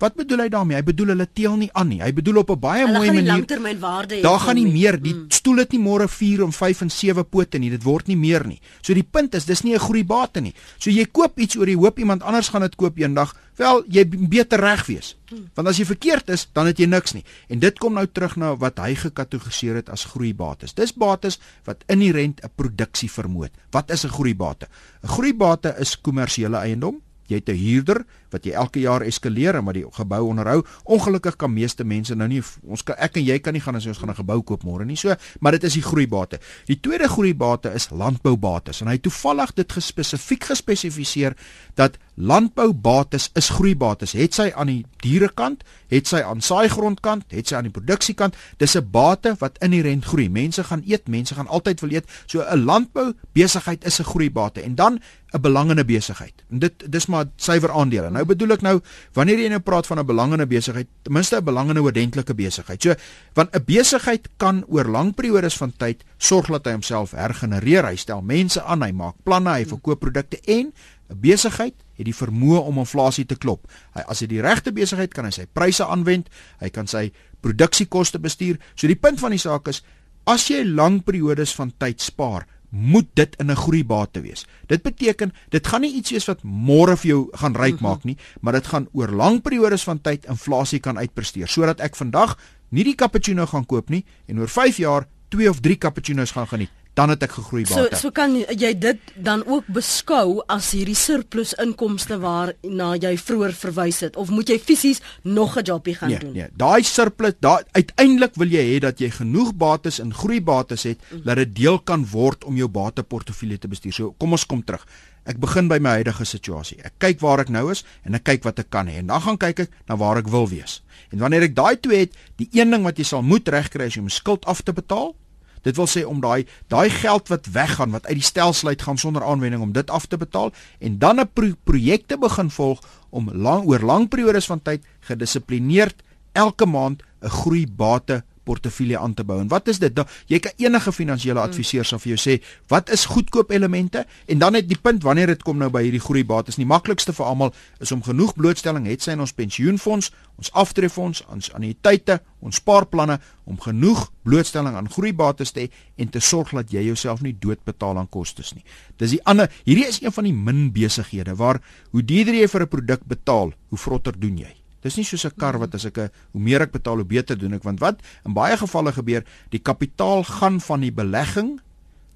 Wat bedoel hy daarmee? Hy bedoel hulle teel nie aan nie. Hy bedoel op 'n baie mooi manier. Langtermynwaarde. Daar gaan nie meer die mm. stoel het nie môre 4 en 5 en 7 pote nie. Dit word nie meer nie. So die punt is dis nie 'n groeibate nie. So jy koop iets oor die hoop iemand anders gaan dit koop eendag. Wel, jy beter reg wees. Mm. Want as jy verkeerd is, dan het jy niks nie. En dit kom nou terug na wat hy gekategoriseer het as groeibates. Dis bates wat inherënt 'n produksie vermoed. Wat is 'n groeibate? 'n Groeibate is kommersiële eiendom jy het 'n huurder wat jy elke jaar eskaleer en wat die gebou onderhou. Ongelukkig kan meeste mense nou nie ons kan ek en jy kan nie gaan as ons gaan 'n gebou koop môre nie. So, maar dit is die groeibate. Die tweede groeibate is landboubates en hy toevallig dit gespesifiek gespesifiseer dat landboubates is groeibates. Het sy aan die dierekant, het sy aan saaigrondkant, het sy aan die produksiekant. Dis 'n bate wat inherënt groei. Mense gaan eet, mense gaan altyd wil eet. So 'n landbou besigheid is 'n groeibate en dan 'n belangende besigheid. En dit dis maar suiwer aandele. Nou bedoel ek nou wanneer jy nou praat van 'n belangende besigheid, ten minste 'n belangende oordentlike besigheid. So want 'n besigheid kan oor lang periodes van tyd sorg dat hy homself hergenereer. Hy stel mense aan, hy maak planne, hy verkoop produkte en 'n besigheid het die vermoë om inflasie te klop. Hy as hy die regte besigheid kan hy sy pryse aanwend, hy kan sy produksiekoste bestuur. So die punt van die saak is as jy lang periodes van tyd spaar, moet dit in 'n groeibate wees. Dit beteken dit gaan nie iets wees wat môre vir jou gaan ryk mhm. maak nie, maar dit gaan oor lang periodes van tyd inflasie kan uitpresteer sodat ek vandag nie die cappuccino gaan koop nie en oor 5 jaar 2 of 3 cappuccinos gaan geniet dan het ek gegroei baie. So so kan jy dit dan ook beskou as hierdie surplus inkomste waarna jy vroeër verwys het of moet jy fisies nog 'n jobie gaan nee, doen? Nee, daai surplus, daai uiteindelik wil jy hê dat jy genoeg bates in groeibates het mm. dat dit deel kan word om jou bateportefeulje te bestuur. So kom ons kom terug. Ek begin by my huidige situasie. Ek kyk waar ek nou is en ek kyk wat ek kan hê en dan gaan kyk ek na waar ek wil wees. En wanneer ek daai twee het, die een ding wat jy sal moet regkry is om skuld af te betaal Dit wil sê om daai daai geld wat weggaan wat uit die stelsel uit gaan sonder aanwending om dit af te betaal en dan 'n pro projekte begin volg om lang oor lang periodes van tyd gedissiplineerd elke maand 'n groeibate portefeulje aan te bou. En wat is dit? Jy kan enige finansiële hmm. adviseur sal vir jou sê, wat is goedkoop elemente? En dan net die punt wanneer dit kom nou by hierdie groeibates, die maklikste vir almal is om genoeg blootstelling het sy in ons pensioenfonds, ons aftreefonds, ons annuïteite, ons spaarplanne om genoeg blootstelling aan groeibates te hê en te sorg dat jy jouself nie doodbetaal aan kostes nie. Dis die ander, hierdie is een van die min besighede waar hoe duurder jy vir 'n produk betaal, hoe vrotter doen jy. Dis nie soos 'n kar wat as ek 'n hoe meer ek betaal hoe beter doen ek want wat in baie gevalle gebeur die kapitaal gaan van die belegging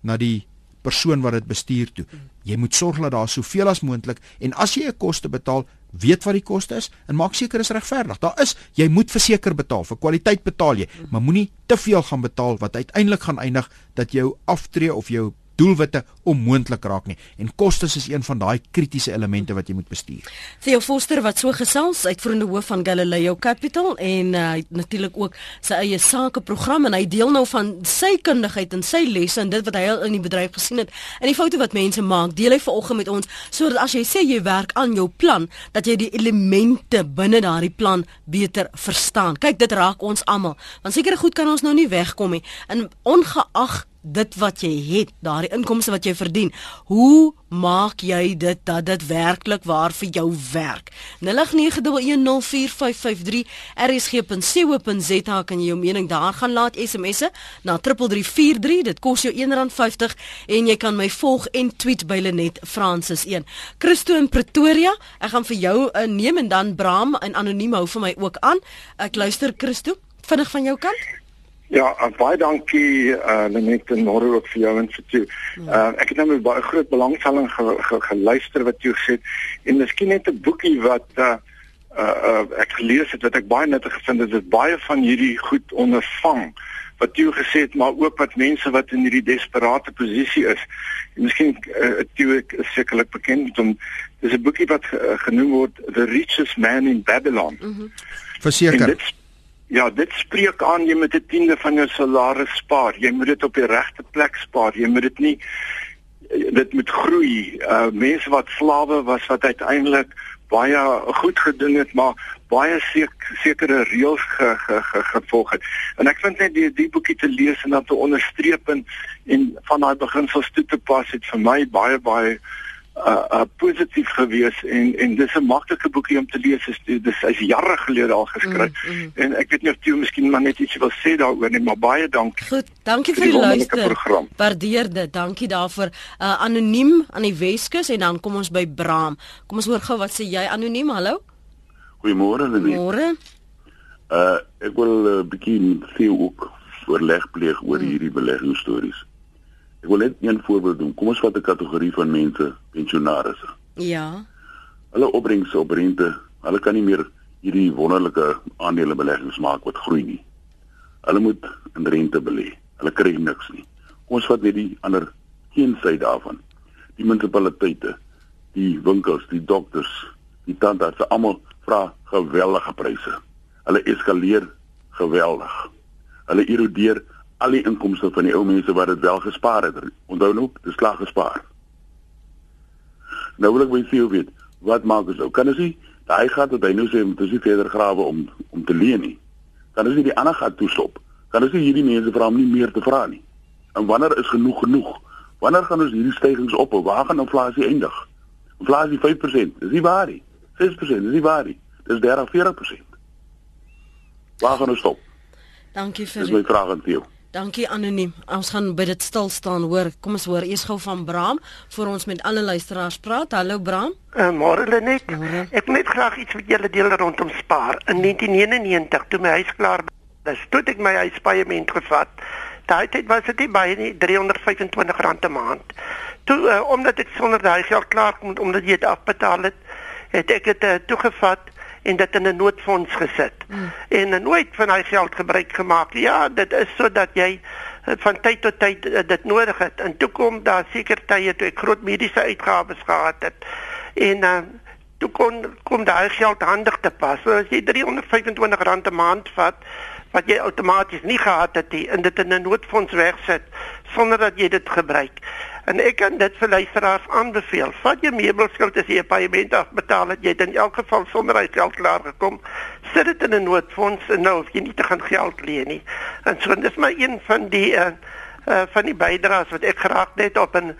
na die persoon wat dit bestuur toe. Jy moet sorg dat daar soveel as moontlik en as jy 'n koste betaal, weet wat die koste is en maak seker is regverdig. Daar is jy moet verseker betaal, vir kwaliteit betaal jy, maar moenie te veel gaan betaal wat uiteindelik gaan eindig dat jou aftree of jou doelwitte onmoontlik raak nie en kostes is een van daai kritiese elemente wat jy moet bestuur. Theo Foster wat so gesels uitvoerende hoof van Galileo Capital en uh, natuurlik ook sy eie sakeprogram en hy deel nou van sy kundigheid en sy lesse en dit wat hy al in die bedryf gesien het en die foute wat mense maak deel hy vanoggend met ons sodat as jy sê jy werk aan jou plan dat jy die elemente binne daardie plan beter verstaan. Kyk dit raak ons almal want sekere goed kan ons nou nie wegkom nie en ongeag dit wat jy het, daardie inkomste wat jy verdien, hoe maak jy dit dat dit werklik waar vir jou werk? 0891104553 rsg.co.za kan jy jou mening daar gaan laat SMS'e na 3343 dit kos jou R1.50 en jy kan my volg en tweet by Lenet Francis 1. Christo in Pretoria, ek gaan vir jou uh, neem en dan Bram en anoniem hou vir my ook aan. Ek luister Christo, vinnig van jou kant. Ja, uh, baie dankie uh Lenet en môre ook vir jou en vir jou. Uh ek het nou met baie groot belangstelling ge, ge, geluister wat jy gesê het en miskien net 'n boekie wat uh uh, uh ek gelees het wat ek baie nuttig gevind het. Dit baie van hierdie goed ondervang wat jy gesê het, maar ook wat mense wat in hierdie desperate posisie is. En miskien uh, jy is sekerlik bekend om dis 'n boekie wat uh, genoem word The Richest Man in Babylon. Mhm. Mm Verseker. Ja, dit spreek aan jy moet 'n tiende van jou salaris spaar. Jy moet dit op die regte plek spaar. Jy moet dit nie dit moet groei. Uh mense wat slawe was wat uiteindelik baie goed gedoen het, maar baie sek, sekere reëls ge, ge, ge, gevolg het. En ek vind net die die boekie te lees en dan te onderstreep en, en van daai beginsels toe te pas het vir my baie baie uh, uh positief gewees en en dis 'n maklike boekie om te lees. Dis dis is jare gelede al geskryf. Mm, mm. En ek weet nie of jy miskien maar net ietsie wil sê daaroor nie, maar baie dankie. Goed, dankie vir die luister. Waardeer dit. Dankie daarvoor. Uh anoniem aan die Weskus en dan kom ons by Bram. Kom ons hoor gou wat sê jy anoniem. Hallo. Goeiemôre Lenie. Môre. Uh ek wil 'n uh, bietjie sê ook oorleg pleeg oor mm. hierdie beleggingsstories. Ek wil net een voorbeeld doen. Kom ons vat 'n kategorie van mense, pensionaarsse. Ja. Hulle opbrengse op rente, hulle kan nie meer hierdie wonderlike aandelebeleggings maak wat groei nie. Hulle moet in rente belê. Hulle kry niks nie. Kom ons vat net die ander een sy daarvan. Die munisipaliteite, die winkels, die dokters, die tandarts, almal vra geweldige pryse. Hulle eskaleer geweldig. Hulle erodeer al die inkomste van die ou mense wat dit wel gespaar het. Onthou nou, dis klaar gespaar. Nou wil ek baie veel weet, wat maak ons nou? Kan ons nie daai gat wat hy nou sê moet ons nie verder grawe om om te leen nie. Kan ons nie die ander gat toestop? Kan ons nie hierdie mense vra om nie meer te vra nie? En wanneer is genoeg genoeg? Wanneer gaan ons hierdie stygings ophou? Waar gaan inflasie eindig? Inflasie 5%, dis nie waar nie. 6%, dis nie waar nie. Dis 30, 40%. Waar gaan ons stop? Dankie vir Dis my vraag aan jou. Dankie anoniem. Ons gaan by dit stil staan hoor. Kom ons hoor eers gou van Bram voor ons met alle luisteraars praat. Hallo Bram. Uh, Môre Lenet. Ek net graag iets met julle deel rondom spaar. In 1999 toe my huis klaar was, toe ek my huispaaiement gevat. Daai tyd was dit baie nie R325 'n maand. Toe uh, omdat ek sonder daai geld klaar kom omdat jy dit afbetaal het, het ek dit uh, toegevat en dit in 'n noodfonds gesit. Mm. En nooit van hy geld gebruik gemaak. Ja, dit is sodat jy eh, van tyd tot tyd uh, dit nodig het. En toe kom daar seker tye toe ek groot mediese uitgawes gehad het. En uh, toe kon kom daai geld handig te pas. So as jy R325 'n maand vat wat jy outomaties nie gehad het nie en dit in 'n noodfonds wegsit sonder dat jy dit gebruik. En ek kan dit vir luisteraars aanbeveel. Vat jou meubelskuld as jy 'n paaiement afbetaal het, jy het in elk geval sonder hy geld klaar gekom. Sit dit in 'n noodfonds en nou hoef jy nie te gaan geld leen nie. En so dis maar een van die uh, uh van die bydraes wat ek graag net op 'n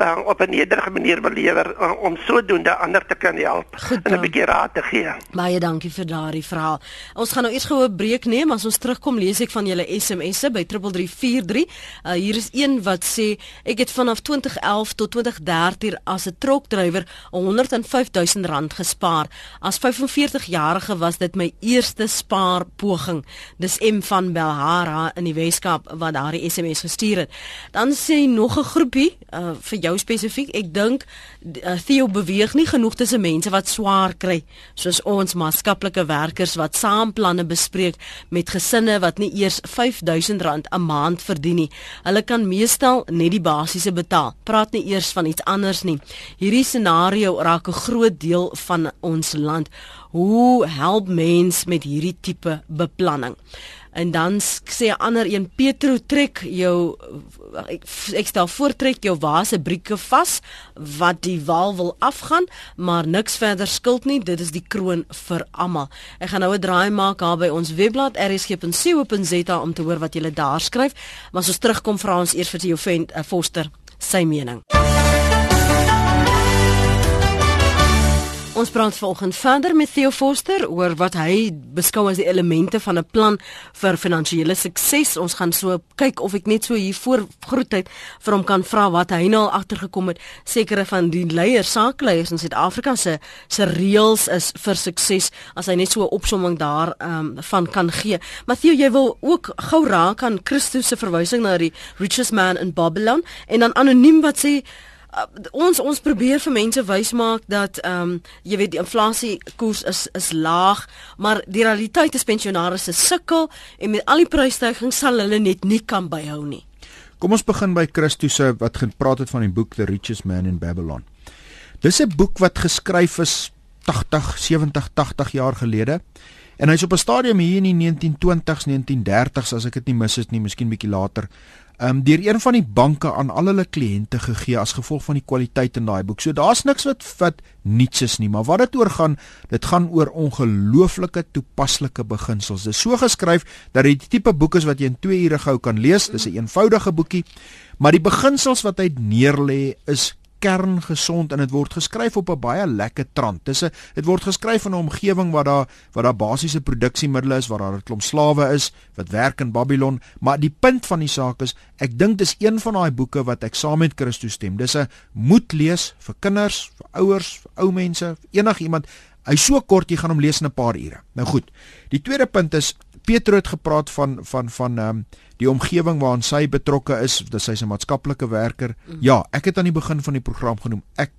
uh, op 'n nederige manier wil lewer uh, om sodoende ander te kan help Goed, en 'n bietjie raad te gee. Baie dankie vir daardie verhaal. Ons gaan nou eers gou 'n breek neem. As ons terugkom, lees ek van julle SMS'e by 3343. Uh, hier is een wat sê ek het vanaf 2011 tot 2013 as 'n trokdrywer 105000 rand gespaar. As 45-jarige was dit my eerste spaarpoging. Dis M van Belhara in die Weskaap wat daardie SMS gestuur het. Dan sê nog 'n groepie uh, vir jou spesifiek. Ek dink uh, Theo beweeg nie genoeg tussen mense wat swaar kry soos ons maatskaplike werkers wat saam planne bespreek met gesinne wat nie eers R5000 'n maand verdien nie. Hulle kan meestal net die basiese betaal. Praat nie eers van iets anders nie. Hierdie scenario raak 'n groot deel van ons land. hoe help mens met hierdie tipe beplanning? En dan sê 'n ander een Petro trek jou ek, ek stel voortrek jou wase brieke vas wat die wal wil afgaan, maar niks verder skuld nie. Dit is die kroon vir almal. Ek gaan nou 'n draai maak daar by ons webblad rsg.co.za om te hoor wat julle daar skryf. Maar as ons terugkom vra ons eers vir jou vent uh, Foster sy mening. Ons praat vanoggend verder met Theo Foster oor wat hy beskou as die elemente van 'n plan vir finansiële sukses. Ons gaan so kyk of ek net so hier voor groetheid vir hom kan vra wat hy nou al agtergekom het. Sekere van die leiers, saakleiers in Suid-Afrika se se reëls is vir sukses as hy net so 'n opsomming daar um, van kan gee. Matthew, jy wil ook gou raak aan Christus se verwysing na die richest man in Babylon en dan anoniem wat sê uh, ons ons probeer vir mense wys maak dat ehm um, jy weet die inflasie koers is is laag, maar die realiteit is pensionaars se sukkel en met al die prysstygings sal hulle net nie kan byhou nie. Kom ons begin by Christus se wat gepraat het van die boek The Richest Man in Babylon. Dis 'n boek wat geskryf is 80, 70, 80 jaar gelede. En hy's op 'n stadium hier in die 1920s, 1930s as ek dit nie mis het nie, miskien bietjie later, um, deur een van die banke aan al hulle kliënte gegee as gevolg van die kwaliteit in daai boek. So daar's niks wat wat niets is nie, maar wat dit oor gaan, dit gaan oor ongelooflike toepaslike beginsels. Dit is so geskryf dat dit die tipe boek is wat jy in 2 ure gou kan lees. Dis 'n eenvoudige boekie, maar die beginsels wat hy neerlê is kerngesond en dit word geskryf op 'n baie lekker trant. Dis 'n dit word geskryf in 'n omgewing waar daar waar daar basiese produksiemiddels is, waar daar 'n klomp slawe is wat werk in Babylon, maar die punt van die saak is, ek dink dis een van daai boeke wat ek saam met Christus stem. Dis 'n moet lees vir kinders, vir ouers, vir ou mense, vir enigiemand. Hy's so kort jy gaan hom lees in 'n paar ure. Nou goed. Die tweede punt is Petro het gepraat van van van ehm um, die omgewing waarin sy betrokke is, dis sy's 'n maatskaplike werker. Mm. Ja, ek het aan die begin van die program genoem. Ek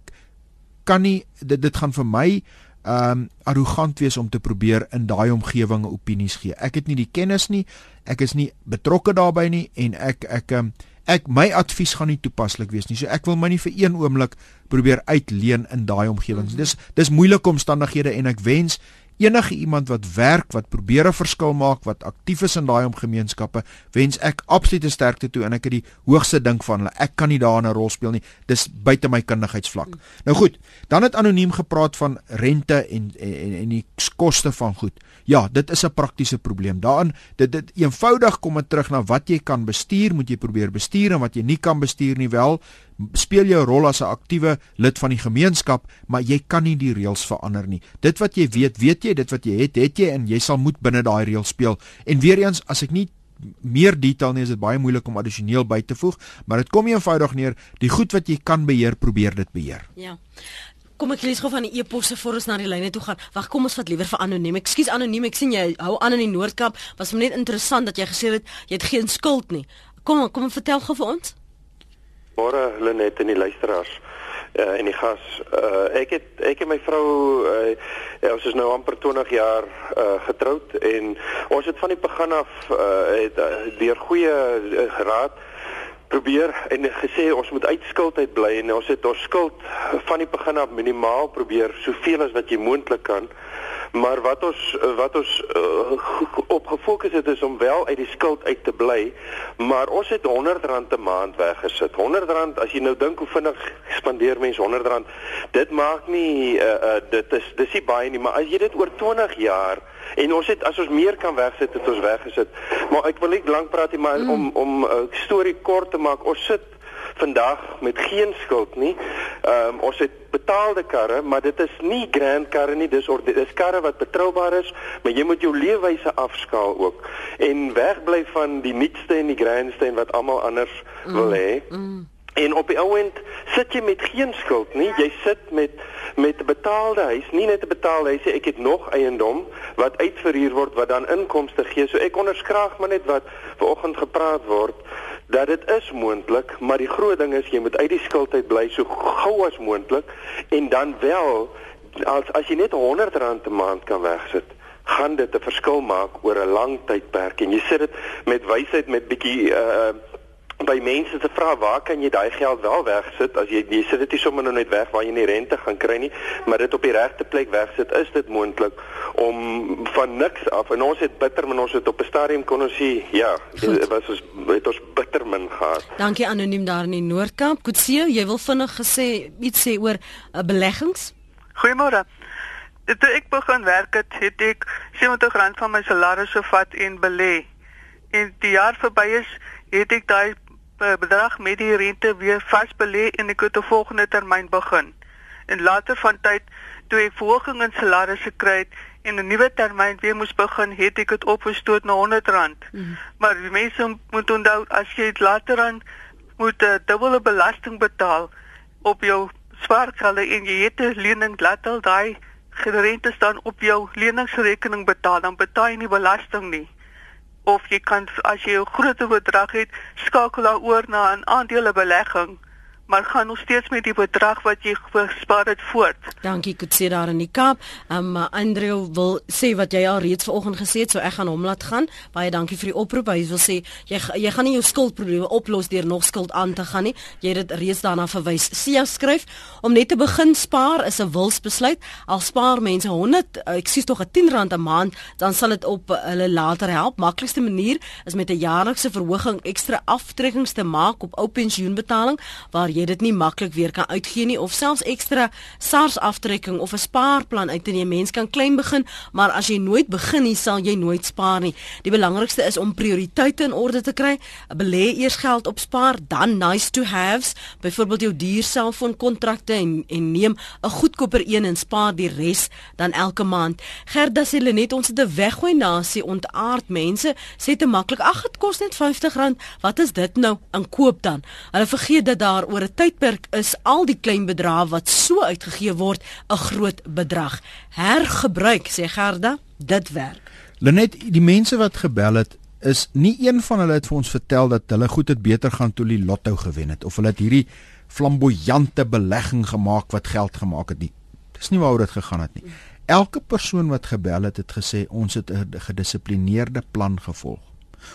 kan nie dit dit gaan vir my ehm um, arrogant wees om te probeer in daai omgewing opinies gee. Ek het nie die kennis nie. Ek is nie betrokke daarbey nie en ek ek ehm um, ek my advies gaan nie toepaslik wees nie. So ek wil my nie vir een oomblik probeer uitleen in daai omgewings. Mm -hmm. Dis dis moeilike omstandighede en ek wens enige iemand wat werk, wat probeer 'n verskil maak, wat aktief is in daai omgemeenskappe, wens ek absolute sterkte toe en ek het die hoogste dink van hulle. Ek kan nie daar 'n rol speel nie. Dis buite my kundigheidsvlak. Nou goed, dan het anoniem gepraat van rente en en en die koste van goed. Ja, dit is 'n praktiese probleem. Daarin dit dit eenvoudig kom dit terug na wat jy kan bestuur, moet jy probeer bestuur en wat jy nie kan bestuur nie wel speel jou rol as 'n aktiewe lid van die gemeenskap, maar jy kan nie die reëls verander nie. Dit wat jy weet, weet jy, dit wat jy het, het jy en jy sal moet binne daai reëls speel. En weer eens, as ek nie meer detail nie, is dit baie moeilik om addisioneel by te voeg, maar dit kom eenvoudig neer, die goed wat jy kan beheer, probeer dit beheer. Ja. Kom ek lees gou van die e-posse voor ons na die lyne toe gaan. Wag, kom ons vat liewer vir anoniem. Ekskuus anoniem, ek sien jy hou aan in die Noordkap. Was net interessant dat jy gesê het jy het geen skuld nie. Kom, kom vertel gou vir ons. Môre Lenet en die luisteraars uh, en die gas. Uh, ek het ek en my vrou uh, ja, ons is nou amper 20 jaar uh, getroud en ons het van die begin af uh, het uh, deur goeie uh, raad probeer en gesê ons moet uitskuld uit bly en ons het ons skuld van die begin af minimaal probeer soveel as wat jy moontlik kan. Maar wat ons wat ons uh, op gefokus het is om wel uit die skuld uit te bly, maar ons het R100 'n maand weggesit. R100 as jy nou dink hoe vinnig spandeer mense R100, dit maak nie uh, uh, dit is dis nie baie nie, maar as jy dit oor 20 jaar en ons het as ons meer kan wegsit, het ons weggesit. Maar ek wil nie lank praat nie, maar mm. om om 'n uh, storie kort te maak, ons sit vandag met geen skuld nie. Ehm um, ons het betaalde karre, maar dit is nie grand karre nie, dis dis karre wat betroubaar is, maar jy moet jou leefwyse afskaal ook en wegbly van die nuutste en die grandste en wat almal anders mm. wil hê. Mm. En op die ouend sit jy met geen skuld nie. Jy sit met met 'n betaalde huis, nie net 'n betaalde huis nie. Ek het nog eiendom wat uitverhuur word wat dan inkomste gee. So ek onderskraag maar net wat vanoggend gepraat word dat dit is moontlik, maar die groot ding is jy moet uit die skuld uit bly so gou as moontlik en dan wel as as jy net R100 'n maand kan wegsit gaan dit 'n verskil maak oor 'n lang tydperk en jy sit dit met wysheid met bietjie uh by mense te vra waar kan jy daai geld wel wegsit as jy jy sit dit nie sommer nou net weg waar jy nie rente gaan kry nie, maar dit op die regte plek wegsit, is dit moontlik om van niks af en ons het bitter min ons het op 'n stadium kon ons sê ja, dit was ons het ons bitter min gehad. Dankie anoniem daar in die Noord-Kaap. Kutsie, jy wil vinnig gesê iets sê oor uh, beleggings? Goeiemôre. Toe ek begin werk het, het ek R70 van my salaris gevat en belê. En die jaar verby is, het ek daai bedrag met die rente weer vasbelê en ek het 'n volgende termyn begin. En later van tyd, toe ek verhoging in salaris gekry het en 'n nuwe termyn weer moes begin, het ek dit opgestoot na R100. Mm. Maar die mense moet onthou as jy dit later aan moet 'n uh, dubbele belasting betaal op jou spaargelde en jy het 'n lening laat al daai gerente staan op jou leningsrekening betaal dan betaal jy nie belasting nie of jy kan as jy 'n groot bedrag het skakel daaroor na 'n aandelebelegging maar gaan nog steeds met die bedrag wat jy gespaar het voort. Dankie Kutse daar in die Kaap. Um Andrew wil sê wat jy al reeds vanoggend gesê het, so ek gaan hom laat gaan. Baie dankie vir die oproep. Hy wil sê jy jy gaan nie jou skuldprobleme oplos deur nog skuld aan te gaan nie. Jy het dit reeds daarna verwys. Sia skryf om net te begin spaar is 'n wilsbesluit. Al spaar mense 100, eh, ek sê tog 'n 10 rand 'n maand, dan sal dit op hulle later help. Maklikste manier is met 'n jaarlikse verhoging ekstra aftrekkings te maak op ou pensioenbetaling waar jy jy dit nie maklik weer kan uitgee nie of selfs ekstra SARS aftrekking of 'n spaarplan uit te neem. Mens kan klein begin, maar as jy nooit begin nie, sal jy nooit spaar nie. Die belangrikste is om prioriteite in orde te kry. Belê eers geld op spaar, dan nice to haves, byvoorbeeld jou duur selfoon kontrakte en en neem 'n goedkoper een en spaar die res dan elke maand. Gerda sê net ons het 'n weggooi nasie ontaard mense sê te maklik ag dit kos net R50. Wat is dit nou? In koop dan. Hulle vergeet dat daar oor 'n tydperk is al die klein bedrae wat so uitgegee word 'n groot bedrag. Hergebruik, sê Gerda, dit werk. Lenet, die mense wat gebel het, is nie een van hulle het vir ons vertel dat hulle goed het beter gaan toe die lotto gewen het of hulle het hierdie flamboyante belegging gemaak wat geld gemaak het nie. Dis nie waaroor dit gegaan het nie. Elke persoon wat gebel het, het gesê ons het 'n gedissiplineerde plan gevolg.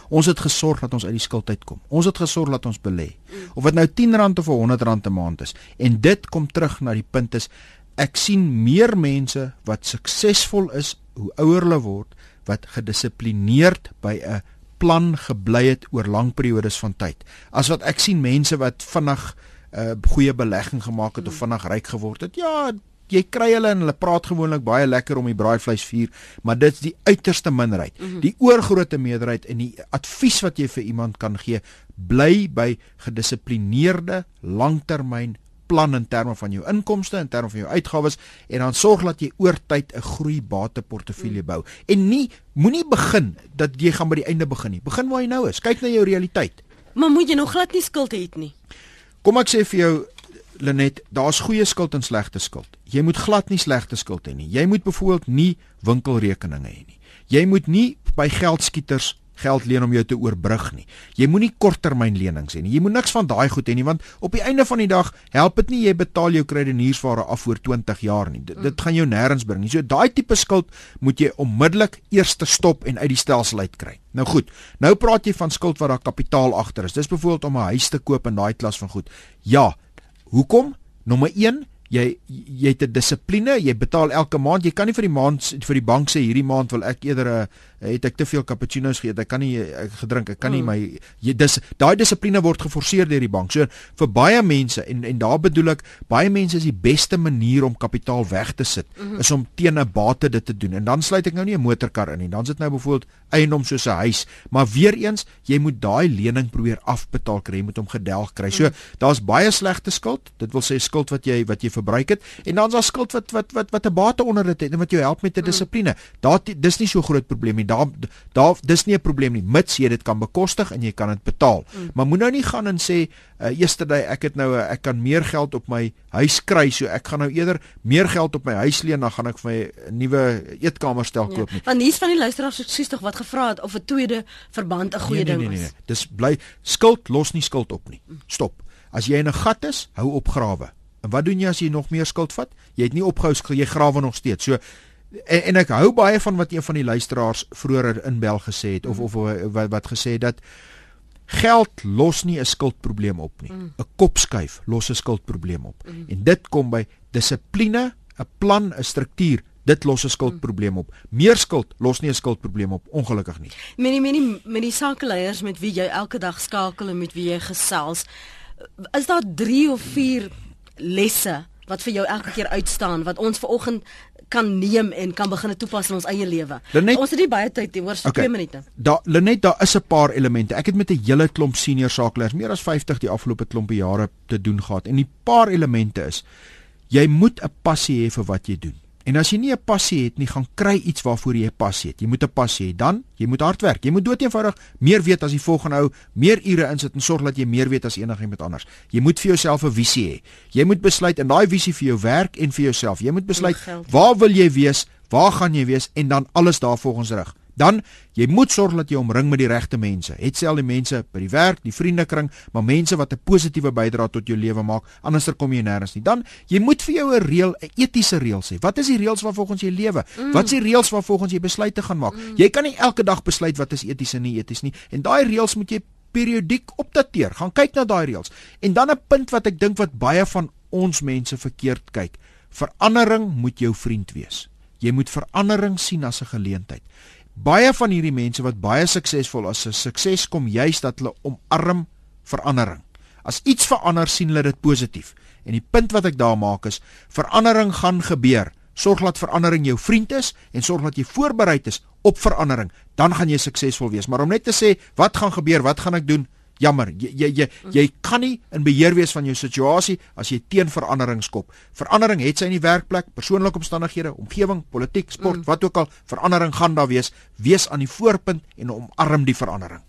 Ons het gesorg dat ons uit die skuld uitkom. Ons het gesorg dat ons belê. Of dit nou R10 of R100 'n maand is. En dit kom terug na die punt is ek sien meer mense wat suksesvol is hoe ouer hulle word wat gedissiplineerd by 'n plan gebly het oor lang periodes van tyd. As wat ek sien mense wat vinnig 'n uh, goeie belegging gemaak het of vinnig ryk geword het. Ja, jy kry hulle en hulle praat gewoonlik baie lekker om die braaivleis vuur, maar dit's die uiterste minderheid. Mm -hmm. Die oorgrootste meerderheid en die advies wat jy vir iemand kan gee, bly by gedissiplineerde langtermyn plan in terme van jou inkomste en terme van jou uitgawes en dan sorg dat jy oor tyd 'n groei bateportefeulje bou. En nie moenie begin dat jy gaan by die einde begin nie. Begin waar jy nou is. Kyk na jou realiteit. Maar moet jy nog glad nie skuld hê nie. Kom ek sê vir jou Lenet, daar's goeie skuld en slegte skuld. Jy moet glad nie slegte skuld hê nie. Jy moet byvoorbeeld nie winkelrekeninge hê nie. Jy moet nie by geldskieters geld leen om jou te oorbrug nie. Jy moenie korttermynlenings hê nie. Jy moet niks van daai goed hê nie want op die einde van die dag help dit nie jy betaal jou kredietniersware af voor 20 jaar nie. Dit, dit gaan jou nêrens bring nie. So daai tipe skuld moet jy onmiddellik eers te stop en uit die stelsel uitkry. Nou goed. Nou praat jy van skuld wat daar kapitaal agter is. Dis byvoorbeeld om 'n huis te koop en daai klas van goed. Ja, Hoekom? Nommer 1, jy jy het 'n dissipline, jy betaal elke maand. Jy kan nie vir die maand vir die bank sê hierdie maand wil ek eerder 'n het ek te veel cappuccinos geëet. Ek kan nie ek gedrink, ek kan nie mm. my jy dis daai dissipline word geforseer deur die bank. So vir baie mense en en daar bedoel ek baie mense is die beste manier om kapitaal weg te sit mm -hmm. is om teen 'n bate dit te doen. En dan sluit ek nou nie 'n motorkar in nie. Dan sit nou byvoorbeeld eiendom soos 'n huis, maar weer eens, jy moet daai lening probeer afbetaal kry, jy moet hom gedelg kry. So mm. daar's baie slegte skuld. Dit wil sê skuld wat jy wat jy verbruik het en dan's daar skuld wat wat wat wat 'n bate onder dit het en wat jou help met 'n mm. dissipline. Daar dis nie so groot probleem nie daar daar dis nie 'n probleem nie mits jy dit kan bekostig en jy kan dit betaal. Mm. Maar moet nou nie gaan en sê uh, yesterday ek het nou ek kan meer geld op my huis kry so ek gaan nou eerder meer geld op my huis leen dan gaan ek vir my 'n nuwe eetkamerstel koop nie. Ja, want hier's van die luisteraars ek sies tog wat gevra het of 'n tweede verband 'n goeie nee, nee, ding is. Nee, nee, nee. Dis bly skuld los nie skuld op nie. Stop. As jy in 'n gat is, hou op grawe. En wat doen jy as jy nog meer skuld vat? Jy het nie opgehou jy grawe nog steeds. So en, en ek hou baie van wat een van die luisteraars vroeër inbel gesê het of of wat, wat gesê het dat Geld los nie 'n skuldprobleem op nie. 'n mm. Kopskuif los 'n skuldprobleem op. Mm. En dit kom by dissipline, 'n plan, 'n struktuur. Dit los 'n skuldprobleem op. Meer skuld los nie 'n skuldprobleem op, ongelukkig nie. Met die met die sakeleiers met wie jy elke dag skakel en met wie jy gesels, is daar 3 of 4 lesse wat vir jou elke keer uitstaan wat ons ver oggend kan neem en kan begin toepas in ons eie lewe. Ons het nie baie tyd nie, hoor, so 2 okay. minute. Daar Lenet, daar is 'n paar elemente. Ek het met 'n hele klomp senior sakeleiers, meer as 50 die afgelope klompe jare te doen gehad en die paar elemente is jy moet 'n passie hê vir wat jy doen. En as jy nie 'n passie het nie, gaan kry iets waarvoor jy 'n passie het. Jy moet 'n passie hê. Dan, jy moet hard werk. Jy moet doeteenvoudig meer weet as die volgende ou, meer ure insit en sorg dat jy meer weet as enigiemand anders. Jy moet vir jouself 'n visie hê. Jy moet besluit in daai visie vir jou werk en vir jouself. Jy moet besluit waar wil jy wees? Waar gaan jy wees en dan alles daarvolgens rig. Dan jy moet sorg dat jy omring met die regte mense. Het sel die mense by die werk, die vriendekring, maar mense wat 'n positiewe bydrae tot jou lewe maak, anderster kom jy nêrens nie. Dan jy moet vir jou 'n reël, 'n etiese reël sê. Wat is die reëls waarvolgens jy lewe? Mm. Wat is die reëls waarvolgens jy besluite gaan maak? Mm. Jy kan nie elke dag besluit wat is eties en nie eties nie. En daai reëls moet jy periodiek opdateer. Gaan kyk na daai reëls. En dan 'n punt wat ek dink wat baie van ons mense verkeerd kyk. Verandering moet jou vriend wees. Jy moet verandering sien as 'n geleentheid baie van hierdie mense wat baie suksesvol is, se sukses kom juist dat hulle omarm verandering. As iets verander, sien hulle dit positief. En die punt wat ek daar maak is, verandering gaan gebeur. Sorg dat verandering jou vriend is en sorg dat jy voorberei is op verandering, dan gaan jy suksesvol wees. Maar om net te sê, wat gaan gebeur? Wat gaan ek doen? Jammer, jy jy jy, jy kan nie in beheer wees van jou situasie as jy teen verandering skop. Verandering het sy in die werkplek, persoonlike omstandighede, omgewing, politiek, sport, mm. wat ook al, verandering gaan daar wees. Wees aan die voorpunt en omarm die verandering.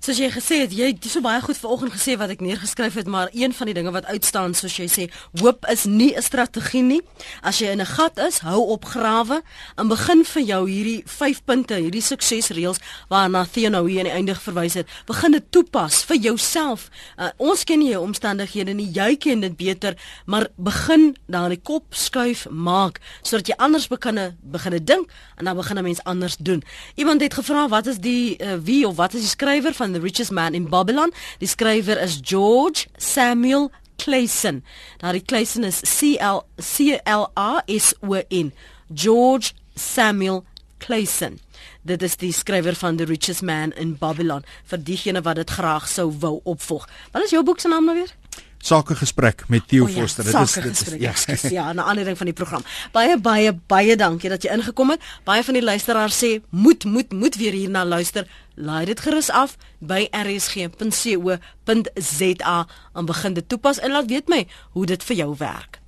Soos jy gesê het, jy het so baie goed vanoggend gesê wat ek neergeskryf het, maar een van die dinge wat uitstaan soos jy sê, hoop is nie 'n strategie nie. As jy in 'n gat is, hou op grawe en begin vir jou hierdie 5 punte, hierdie suksesreëls waarna Theo hier aan die einde verwys het. Begin dit toepas vir jouself. Uh, ons ken nie jou omstandighede nie, jy ken dit beter, maar begin dan die kop skuif maak sodat jy anders begin begin dink en dan begin 'n mens anders doen. Iemand het gevra wat is die uh, wie of wat is die skrywer van The Richest Man in Babylon. Die skrywer is George Samuel Clayson. Nou die Clayson is C L C L A S O N. George Samuel Clayson. Dit is die skrywer van The Richest Man in Babylon vir diegene wat dit graag sou wou opvolg. Wat is jou boek se naam nou weer? Sake gesprek met Theo oh ja, Foster. Dit is dit is ja, ja, 'n ander ding van die program. Baie baie baie dankie dat jy ingekom het. Baie van die luisteraars sê moet moet moet weer hierna luister. Laai dit gerus af by rsg.co.za en begin dit toepas en laat weet my hoe dit vir jou werk.